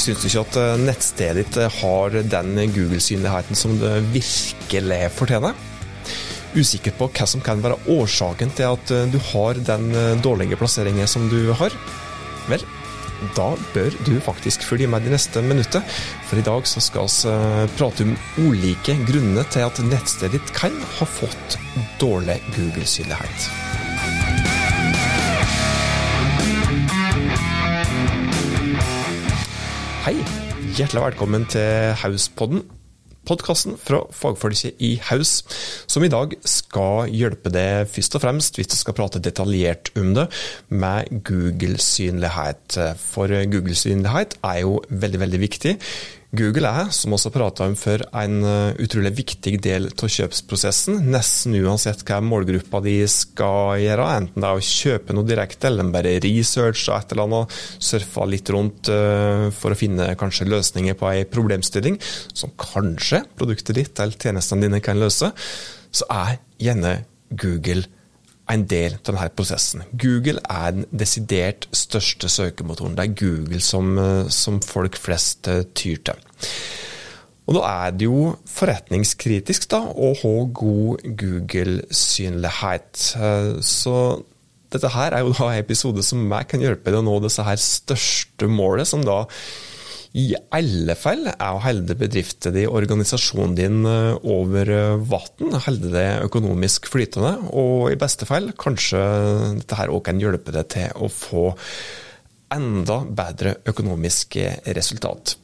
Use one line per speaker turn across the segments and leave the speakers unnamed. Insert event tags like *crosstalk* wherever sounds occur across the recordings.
Syns du ikke at eh, nettstedet ditt eh, har den Google-synligheten som det virkelig fortjener? Usikker på hva som kan være årsaken til at eh, du har den dårlige plasseringen som du har? Vel, da bør du faktisk følge med de neste minuttene, for i dag så skal vi prate om ulike grunner til at nettstedet ditt kan ha fått dårlig Google-synlighet. Hei, hjertelig velkommen til Hauspodden. Podkasten fra fagfolket i Haus, som i dag skal hjelpe deg først og fremst, hvis du skal prate detaljert om det, med Google-synlighet. For Google-synlighet er jo veldig, veldig viktig. Google er, som også prata om før, en eh, utrolig viktig del av kjøpsprosessen. Nesten uansett hva målgruppa de skal gjøre, enten det er å kjøpe noe direkte, eller bare research og et eller annet, surfe litt rundt uh, for å finne kanskje løsninger på ei problemstilling som kanskje produktet ditt eller tjenestene dine kan løse, så er gjerne Google en del av denne prosessen. Google er den desidert største søkemotoren. Det er Google som, eh, som folk flest eh, tyr til. Og Da er det jo forretningskritisk da, å ha god Google-synlighet. Eh, så dette her er jo da en episode som meg kan hjelpe deg å nå disse her største målet, som da i alle fall er å holde bedriften din, organisasjonen din, eh, over eh, vann. Holde det økonomisk flytende. Og i beste fall kanskje dette her òg kan hjelpe deg til å få enda bedre økonomisk resultat.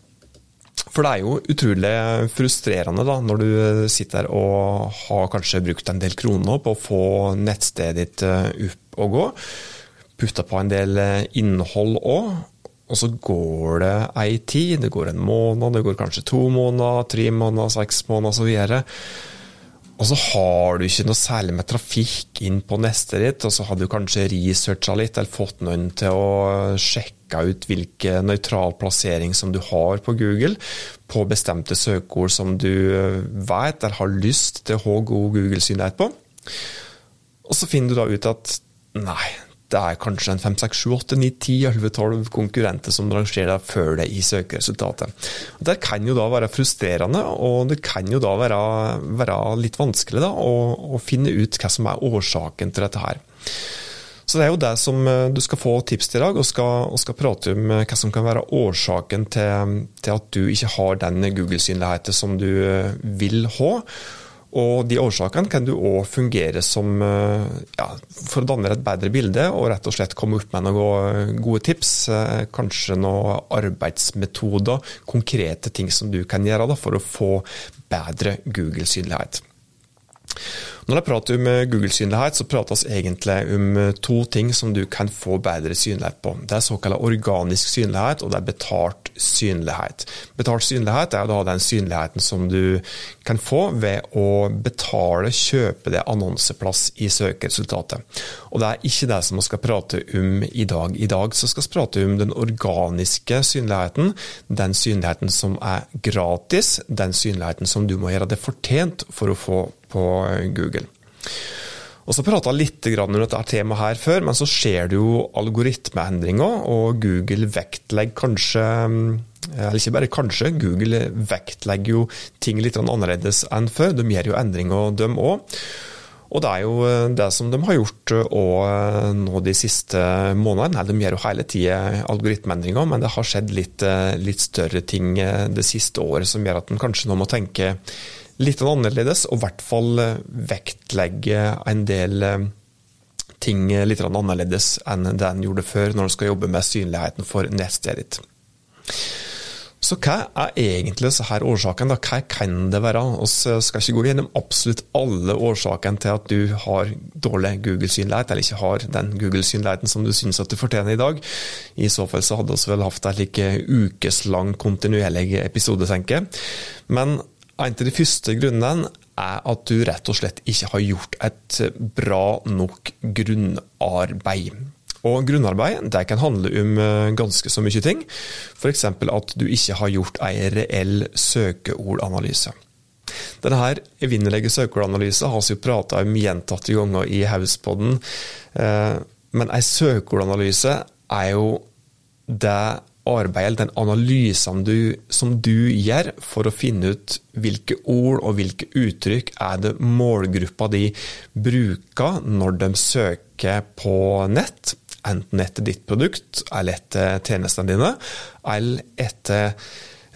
For det er jo utrolig frustrerende da, når du sitter og har kanskje brukt en del kroner på å få nettstedet ditt eh, opp og gå. Putta på en del innhold òg, og så går det ei tid, det går en måned, det går kanskje to måneder, tre måneder, seks måneder osv. Og så har du ikke noe særlig med trafikk inn på neste ditt, og så har du kanskje researcha litt eller fått noen til å sjekke ut hvilken nøytral plassering som du har på Google på bestemte søkeord som du vet eller har lyst til å ha god Google-synlighet på. Og så finner du da ut at nei, det er kanskje en 5, 6, 7, 8, 9, 10, 11, 12 konkurrenter som rangerer før det i søkeresultatet. Det kan jo da være frustrerende, og det kan jo da være, være litt vanskelig da, å, å, finne ut hva som er årsaken til dette her. Så det er jo det som eh, du skal få tips til i dag, og skal, og skal prate om eh, hva som kan være årsaken til, til at du ikke har den Google-synligheten som du eh, vil ha. Og de årsakene kan du òg fungere som eh, ja, for å danne et bedre bilde, og rett og slett komme opp med noen gode tips. Eh, kanskje noen arbeidsmetoder, konkrete ting som du kan gjøre da, for å få bedre Google-synlighet. Når jeg prater om Google-synlighet, så prates egentlig om to ting som du kan få bedre synlighet på. Det er såkalt organisk synlighet, og det er betalt synlighet. Betalt synlighet er da den synligheten som du kan få ved å betale, kjøpe det annonseplass i søkeresultatet. Og det er ikke det som vi skal prate om i dag. I dag så skal vi prate om den organiske synligheten, den synligheten som er gratis, den synligheten som du må gjøre det fortjent for å få på Google. Og så prata litt om dette temaet her før, men så skjer det jo algoritmeendringer, og Google vektlegger kanskje eller ikke bare kanskje, Google vektlegger jo ting litt annerledes enn før. De gjør jo endringer, de òg. Og det er jo eh, det som de har gjort òg eh, nå de siste månedene. De gjør jo hele tida algoritmeendringer, men det har skjedd litt, eh, litt større ting det siste året som gjør at en kanskje nå må tenke litt annerledes, og i hvert fall eh, vektlegge en del eh, ting litt annerledes enn det en gjorde før, når en skal jobbe med synligheten for nettstedet ditt. Så hva er egentlig disse her årsakene? Da? Hva kan det være? Vi skal ikke gå gjennom absolutt alle årsakene til at du har dårlig Google-synlighet, eller ikke har den Google-synligheten som du syns at du fortjener i dag. I så fall så hadde vi vel hatt en like ukeslang kontinuerlig episode, tenker jeg. Men en av de første grunnene er at du rett og slett ikke har gjort et bra nok grunnarbeid. Og grunnarbeid det kan handle om eh, ganske så mye ting. F.eks. at du ikke har gjort en reell søkeordanalyse. Denne her evinnelige søkeordanalysen har vi jo prata om gjentatte ganger i Hauspodden, eh, men en søkeordanalyse er jo det arbeidet, eller den analysen du, som du gjør for å finne ut hvilke ord og hvilke uttrykk er det målgruppa di bruker når de søker på nett, enten etter ditt produkt eller etter tjenestene dine, eller etter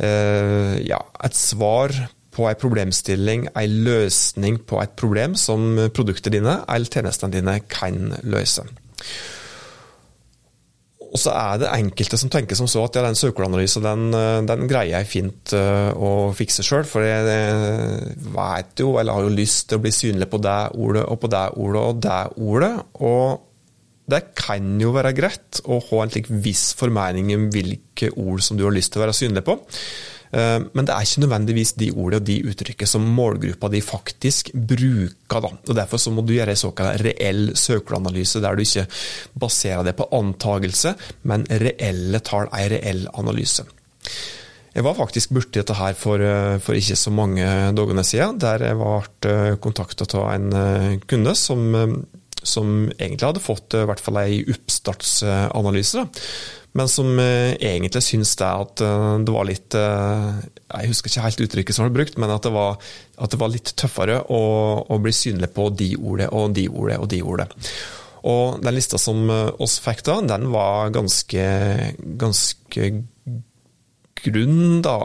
eh, ja, et svar på en problemstilling, en løsning på et problem som produktene dine eller tjenestene dine kan løse. Og så er det enkelte som tenker som så at ja, den søkeranalysen den, den, greier jeg fint uh, å fikse sjøl, for jeg vet jo, eller har jo lyst til å bli synlig på det ordet og på det ordet og det ordet. Og det kan jo være greit å ha en slik viss formening om hvilke ord som du har lyst til å være synlig på. Eh, men det er ikke nødvendigvis de ordene og de uttrykket som målgruppa di faktisk bruker. Da. Og Derfor så må du gjøre en såkalt reell søkeranalyse, der du ikke baserer det på antagelse, men reelle tall, en reell analyse. Jeg var faktisk borti dette her for, eh, for, ikke så mange dagene siden, der jeg ble eh, kontakta av en kunde som, som, egentlig hadde fått i hvert fall ei oppstartsanalyse. Da men som eh, egentlig syns det at eh, det var litt eh, Jeg husker ikke helt uttrykket som ble brukt, men at det var, at det var litt tøffere å, å, bli synlig på de ordet og de ordet og de ordet. Og den lista som oss fikk da, den var ganske, ganske grunn, da,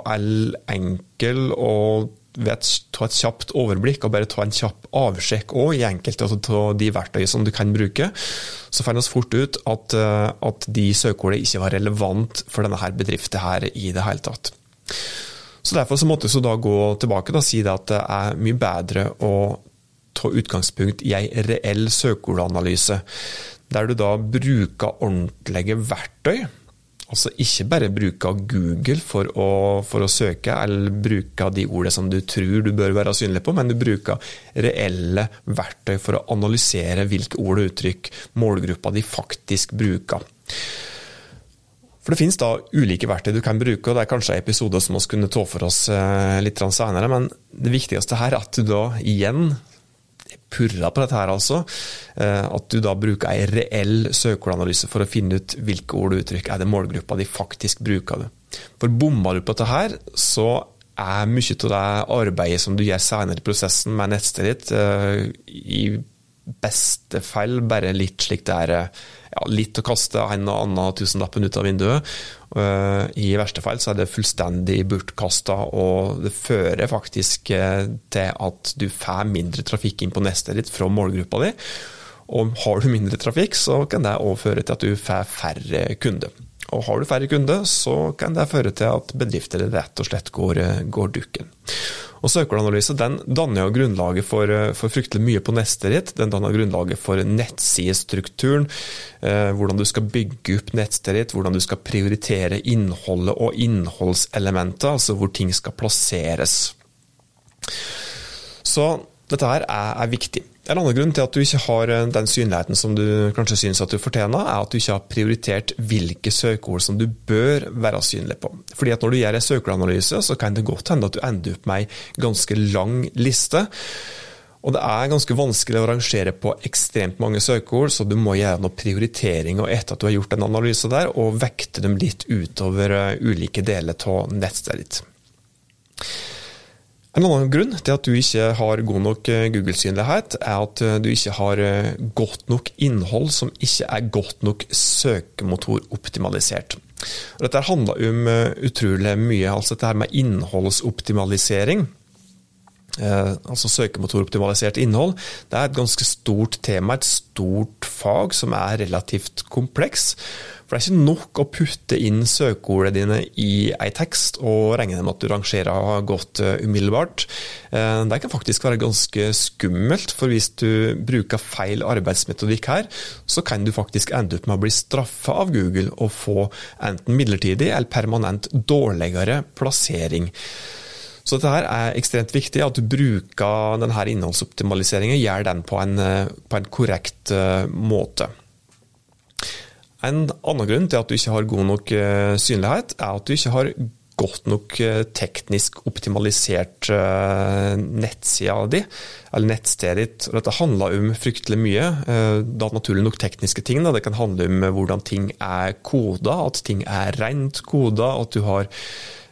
enkel og ved å ta et kjapt overblikk og bare ta en kjapp avsjekk òg i enkelte av de verktøy som du kan bruke, så fant vi fort ut at, eh, at de søkeordene ikke var relevant for denne her bedriften her i det hele tatt. Så Derfor så måtte vi gå tilbake og si at det er mye bedre å ta utgangspunkt i en reell søkeordanalyse, der du da bruker ordentlige verktøy Altså ikke bare bruke Google for å, for å, søke, eller bruke de ordene som du tror du bør være synlig på, men du bruker reelle verktøy for å analysere hvilke ord og uttrykk målgruppa de faktisk bruker. For Det finnes da ulike verktøy du kan bruke, og det er kanskje episoder som vi kunne ta for oss eh, litt senere, men det viktigste her er at du da igjen purra på dette her, altså. Eh, at du da bruker ei reell søkeordanalyse for å finne ut hvilke ord og uttrykk er det målgruppa de faktisk bruker. det. For bommer du på dette her, så er mye av det arbeidet som du gjør senere i prosessen med nettstedet ditt, eh, i beste feil, bare litt slik det er ja, litt å kaste en og annen tusenlappen ut av vinduet. Eh, I verste fall så er det fullstendig bortkasta, og det fører faktisk eh, til at du får mindre trafikk inn på nestet ditt fra målgruppa di. Og har du mindre trafikk, så kan det òg føre til at du får færre kunder. Og har du færre kunder, så kan det føre til at bedrifter rett og slett går, eh, går dukken. Og Søkeranalyse den danner jo grunnlaget for, eh, for, fryktelig mye på neste ritt. Den danner grunnlaget for nettsidestrukturen, eh, hvordan du skal bygge opp nettstedet ditt, hvordan du skal prioritere innholdet og innholdselementet, altså hvor ting skal plasseres. Så dette her er, er viktig. En annen grunn til at du ikke har eh, den synligheten som du kanskje synes at du fortjener, er at du ikke har prioritert hvilke søkeord som du bør være synlig på. Fordi at Når du gjør en søkeordanalyse, så kan det godt hende at du ender opp med ei ganske lang liste. Og det er ganske vanskelig å rangere på ekstremt mange søkeord, så du må gjøre noen prioriteringer etter at du har gjort en analyse der, og vekte dem litt utover eh, ulike deler av nettstedet ditt. En annen grunn til at du ikke har god nok eh, Google-synlighet, er at eh, du ikke har eh, godt nok innhold som ikke er godt nok søkemotoroptimalisert. Dette handler om utrolig mye. altså Dette med innholdsoptimalisering altså søkemotoroptimalisert innhold, det er et ganske stort tema, et stort fag som er relativt kompleks. For det er ikke nok å putte inn søkeordene dine i ei tekst og regne med at du rangerer godt uh, umiddelbart. Uh, det kan faktisk være ganske skummelt, for hvis du bruker feil arbeidsmetodikk her, så kan du faktisk ende opp med å bli straffa av Google og få enten midlertidig eller permanent dårligere plassering. Så dette her er ekstremt viktig, at du bruker denne innholdsoptimaliseringen, gjør den på en, eh, på en korrekt måte. En annen grunn til at du ikke har god nok uh, synlighet, er at du ikke har godt nok eh, teknisk optimalisert eh, nettsida di, eller nettstedet ditt. Og dette handler om fryktelig mye. Eh, da naturlig nok tekniske ting. Da. Det kan handle om hvordan ting er koda, at ting er rent koda, at du har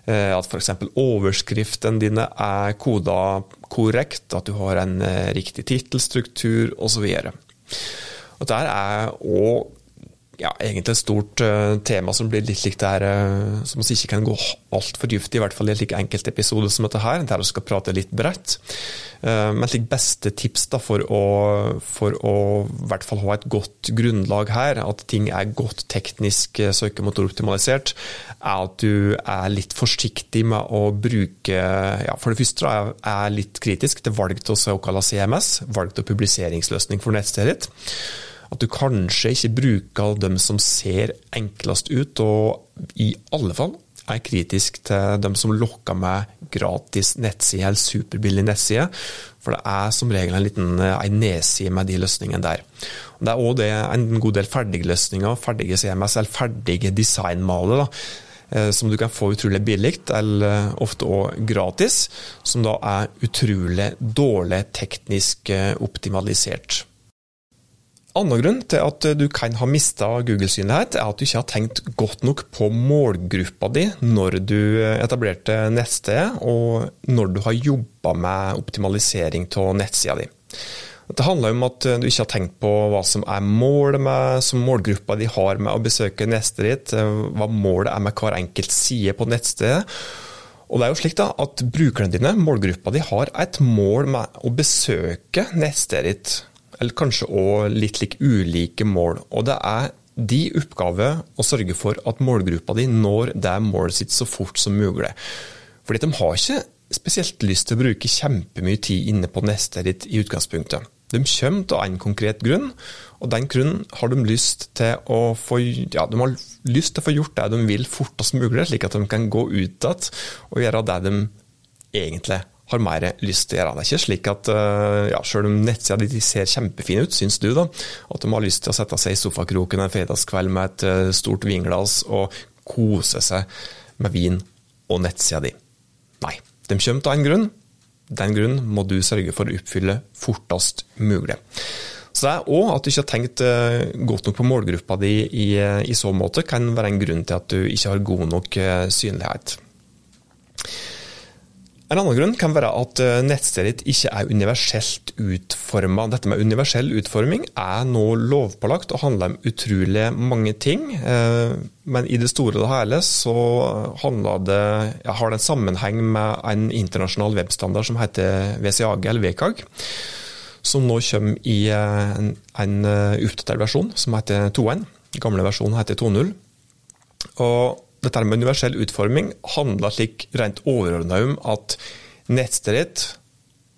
at f.eks. overskriftene dine er koda korrekt, at du har en riktig tittelstruktur osv. Dette er òg ja, egentlig et stort uh, tema som blir litt likt der, uh, som vi ikke kan gå altfor dypt i, i hvert fall i en slik enkeltepisode som dette her, der vi skal prate litt bredt. Uh, men slik beste tips da, for å, for å i hvert fall ha et godt grunnlag her, at ting er godt teknisk søkemotoroptimalisert, er at du er litt forsiktig med å bruke ja, For det første er jeg litt kritisk til valg av såkalt CMS, valg av publiseringsløsning for nettstedet ditt at du kanskje ikke bruker dem som ser enklest ut, og i alle fall er kritisk til dem som lokker med gratis nettside eller superbillig nettside. For det er som regel en liten en nedside med de løsningene der. Det er òg en god del ferdige løsninger, ferdige CMS eller ferdige designmaler. da, som du kan få utrolig billig, eller ofte òg gratis. Som da er utrolig dårlig teknisk eh, optimalisert annen grunn til at du kan ha mista Google-synlighet, er at du ikke har tenkt godt nok på målgruppa di når du etablerte nettstedet, og når du har jobba med optimalisering av nettsida di. Det handler om at du ikke har tenkt på hva som er målet med, som målgruppa di har med å besøke nettstedet ditt, hva målet er med hver enkelt side på nettstedet. Og det er jo slik da, at Brukerne dine, målgruppa di, har et mål med å besøke nettstedet ditt eller kanskje òg litt like ulike mål. Og det er de oppgave å sørge for at målgruppa di når det målet sitt så fort som mulig. Fordi de har ikke spesielt lyst til å bruke kjempemye tid inne på neste ditt i utgangspunktet. De kommer til en konkret grunn, og den grunnen har de lyst til å få, ja, de har lyst til å få gjort det de vil fortest mulig, slik at de kan gå ut igjen og gjøre det de egentlig har mer lyst til å gjøre. Det er ikke slik at eh, ja, selv om nettsida di ser kjempefin ut, syns du, da, at de har lyst til å sette seg i sofakroken en fredagskveld med et eh, stort vinglass og kose seg med vin og nettsida di. Nei, de kommer av en grunn. Den grunnen må du sørge for å oppfylle fortest mulig. Så det er òg at du ikke har tenkt eh, godt nok på målgruppa di i, i så måte, kan være en grunn til at du ikke har god nok synlighet. En annen grunn kan være at eh, nettstedet ditt ikke er universelt utforma. Dette med universell utforming er nå lovpålagt og handler om utrolig mange ting. Eh, men i det store og hele så det, ja, har det en sammenheng med en internasjonal webstandard som heter WCAG, eller WCAG. Som nå kommer i eh, en, en versjon som heter 2.1. Gamle versjonen heter 2.0. Og dette med universell utforming handler slik rent overordna om at ditt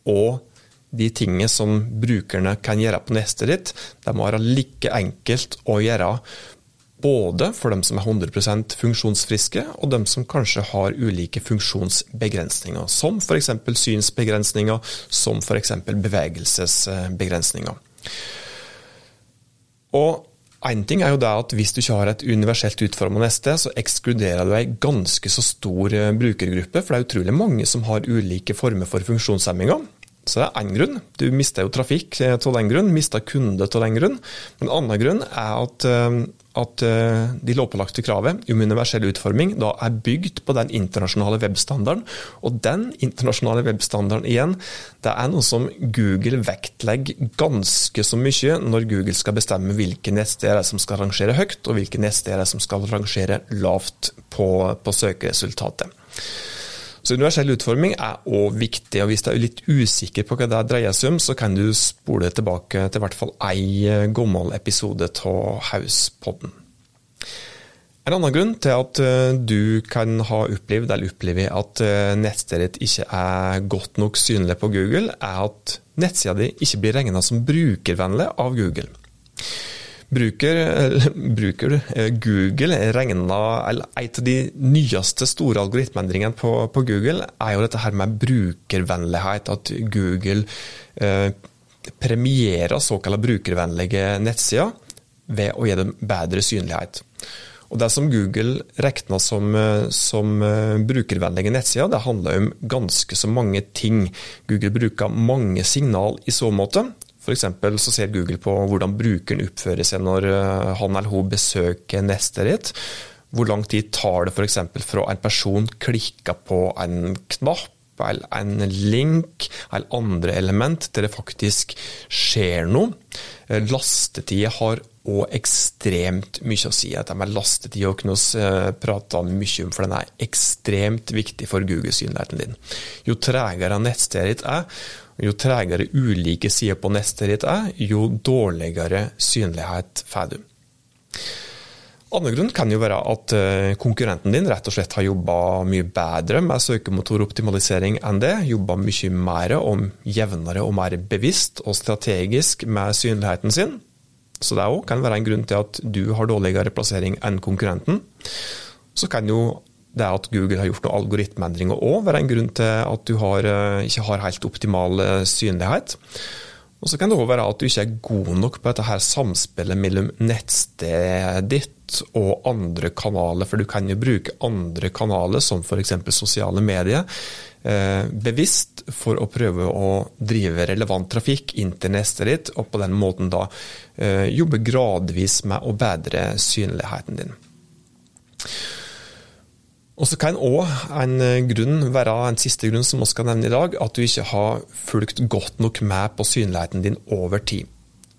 og de tingene som brukerne kan gjøre på nettstedet ditt, det må være like enkelt å gjøre både for dem som er 100% funksjonsfriske, og dem som kanskje har ulike funksjonsbegrensninger, som f.eks. synsbegrensninger, som f.eks. bevegelsesbegrensninger. Og Én ting er jo det at hvis du ikke har et universelt utforma neste, så ekskluderer du ei ganske så stor eh, brukergruppe, for det er utrolig mange som har ulike former for funksjonshemminger. Så det er én grunn. Du mister jo trafikk av eh, den grunn, mister kunde av den grunn. Men en annen grunn er at, eh, at eh, de lovpålagte kravet om universell utforming da er bygd på den internasjonale webstandarden. Og den internasjonale webstandarden igjen, det er noe som Google vektlegger ganske så mye når Google skal bestemme hvilke nettsteder som skal rangere høyt, og hvilke nettsteder som skal rangere lavt på, på søkeresultatet. Så universell utforming er òg viktig, og hvis du er litt usikker på hva det dreier seg om, så kan du spole tilbake til i hvert fall ei eh, gammel episode av Hauspodden. En annen grunn til at eh, du kan ha opplevd eller opplever at eh, nettstedet ikke er godt nok synlig på Google, er at nettsida di ikke blir regna som brukervennlig av Google. Bruker, bruker eh, Google regna En av de nyeste store algoritmeendringene på, på, Google er jo dette her med brukervennlighet. At Google eh, premierer såkalt brukervennlige nettsider ved å gi dem bedre synlighet. Og Det som Google regner som, som brukervennlige nettsider, det handler om ganske så mange ting. Google bruker mange signal i så måte. F.eks. så ser Google på hvordan brukeren oppfører seg når han eller hun besøker nestet ditt. Hvor lang tid tar det f.eks. fra en person klikker på en knapp eller en link eller andre element til det faktisk skjer noe. Lastetida har òg ekstremt mye å si. Dette med lastetid og vi prate prata mye om, for den er ekstremt viktig for Google-synligheten din. Jo tregere nettstedet ditt er, jo tregere ulike sider på neste ritt er, jo dårligere synlighet får du. Andre grunn kan jo være at eh, konkurrenten din rett og slett har jobba mye bedre med søkemotoroptimalisering enn det. Jobba mye mer og jevnere og mer bevisst og strategisk med synligheten sin. Så det òg kan være en grunn til at du har dårligere plassering enn konkurrenten. Så kan jo det er at Google har gjort noen algoritmeendringer òg være en grunn til at du har, eh, ikke har helt optimal eh, synlighet. Og så kan det òg være at du ikke er god nok på dette her samspillet mellom nettstedet ditt og andre kanaler, for du kan jo bruke andre kanaler, som f.eks. sosiale medier, eh, bevisst for å prøve å drive relevant trafikk inn til nestet ditt, og på den måten da jobbe gradvis med å bedre synligheten din. Og så kan òg en grunn være en siste grunn som vi skal nevne i dag, at du ikke har fulgt godt nok med på synligheten din over tid.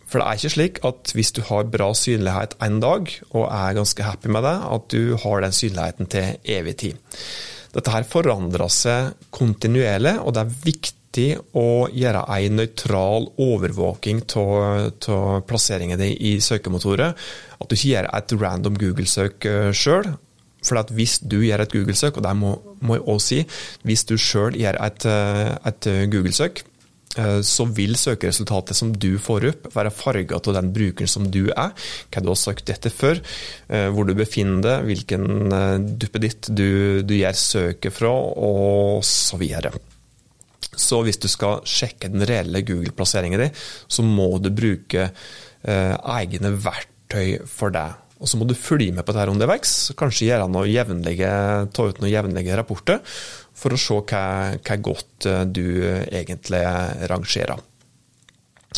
For det er ikke slik at hvis du har bra synlighet en dag, og er ganske happy med det, at du har den synligheten til evig tid. Dette her forandrer seg kontinuerlig, og det er viktig å gjøre en nøytral overvåking av plasseringen din i søkemotoret. At du ikke gjør et random Google-søk eh, sjøl. For hvis du gjør et Google-søk, og det må, må jeg også si, hvis du sjøl gjør et, eh, et Google-søk, Eh, så vil søkeresultatet som du får opp, være farga av den brukeren som du er, hva du har sagt etter før, eh, hvor du befinner deg, hvilken eh, duppeditt du, du gjør søket fra, og så videre. Så hvis du skal sjekke den reelle Google-plasseringen din, så må du bruke eh, egne verktøy for det. Og så må du følge med på dette underveis, kanskje gjøre noe jevnlige, ta ut noen jevnlige rapporter for å se hva, hva godt eh, du egentlig rangerer.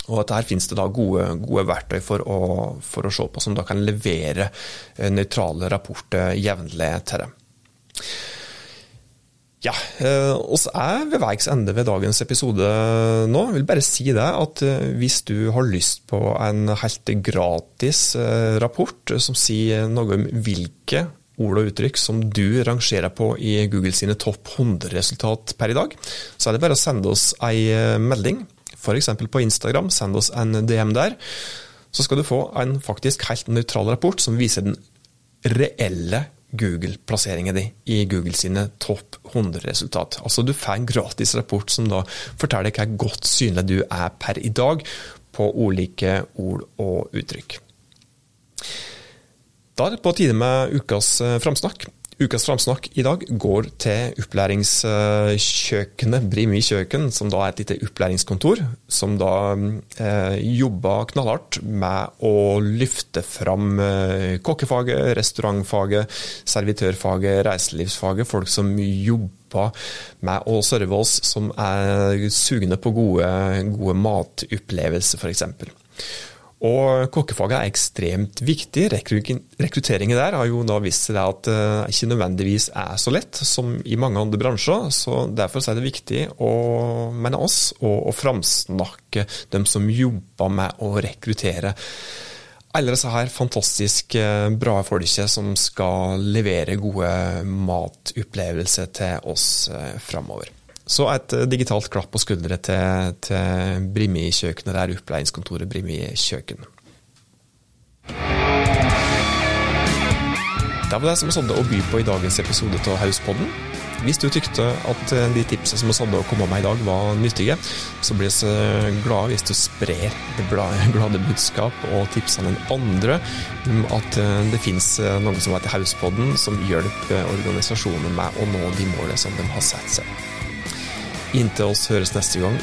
Og at Her finnes det da gode, gode verktøy for å, for å, se på, som da kan levere eh, nøytrale rapporter jevnlig til deg. Ja, eh, oss er ved veis ende ved dagens episode nå. Jeg vil bare si det at hvis du har lyst på en helt gratis rapport som sier noe om hvilke ord og uttrykk som du rangerer på i Google sine topp 100-resultat per i dag, så er det bare å sende oss ei eh, melding, f.eks. på Instagram. Send oss en DM der. Så skal du få en faktisk helt nøytral rapport som viser den reelle Google-plasseringen din i Google sine topp 100-resultat. Altså Du får en gratis rapport som da forteller hvor godt synlig du er per i dag på ulike ord og uttrykk. Da er det på tide med ukas eh, framsnakk. Ukas framsnakk i dag går til opplæringskjøkkenet Brimi kjøkken, som da er et lite opplæringskontor, som da eh, jobber knallhardt med å løfte fram eh, kokkefaget, restaurantfaget, servitørfaget, reiselivsfaget. Folk som jobber med å serve oss, som er sugne på gode, gode matopplevelser, f.eks. Og kokkefaget er ekstremt viktig. Rekrutteringen der har jo da vist seg at det ikke nødvendigvis er så lett som i mange andre bransjer. så Derfor er det viktig å, mener oss, å, å framsnakke dem som jobber med å rekruttere alle disse her fantastisk bra folket som skal levere gode matopplevelser til oss eh, framover. Så et eh, digitalt klapp på skuldre til, til Brimi-kjøkkenet, det er opplæringskontoret Brimi kjøkken. Det var det som vi hadde å by på i dagens episode av Hauspodden. Hvis du tykte at eh, de tipsene som vi hadde å komme med i dag var nyttige, så blir vi eh, glade hvis du sprer det *laughs* glade budskap og tipsene den andre at det finnes noe som heter Hauspodden, som hjelper organisasjoner med å nå de målene som de har satt seg. Inntil oss høres neste gang,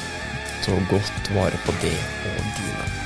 ta godt vare på det og dine.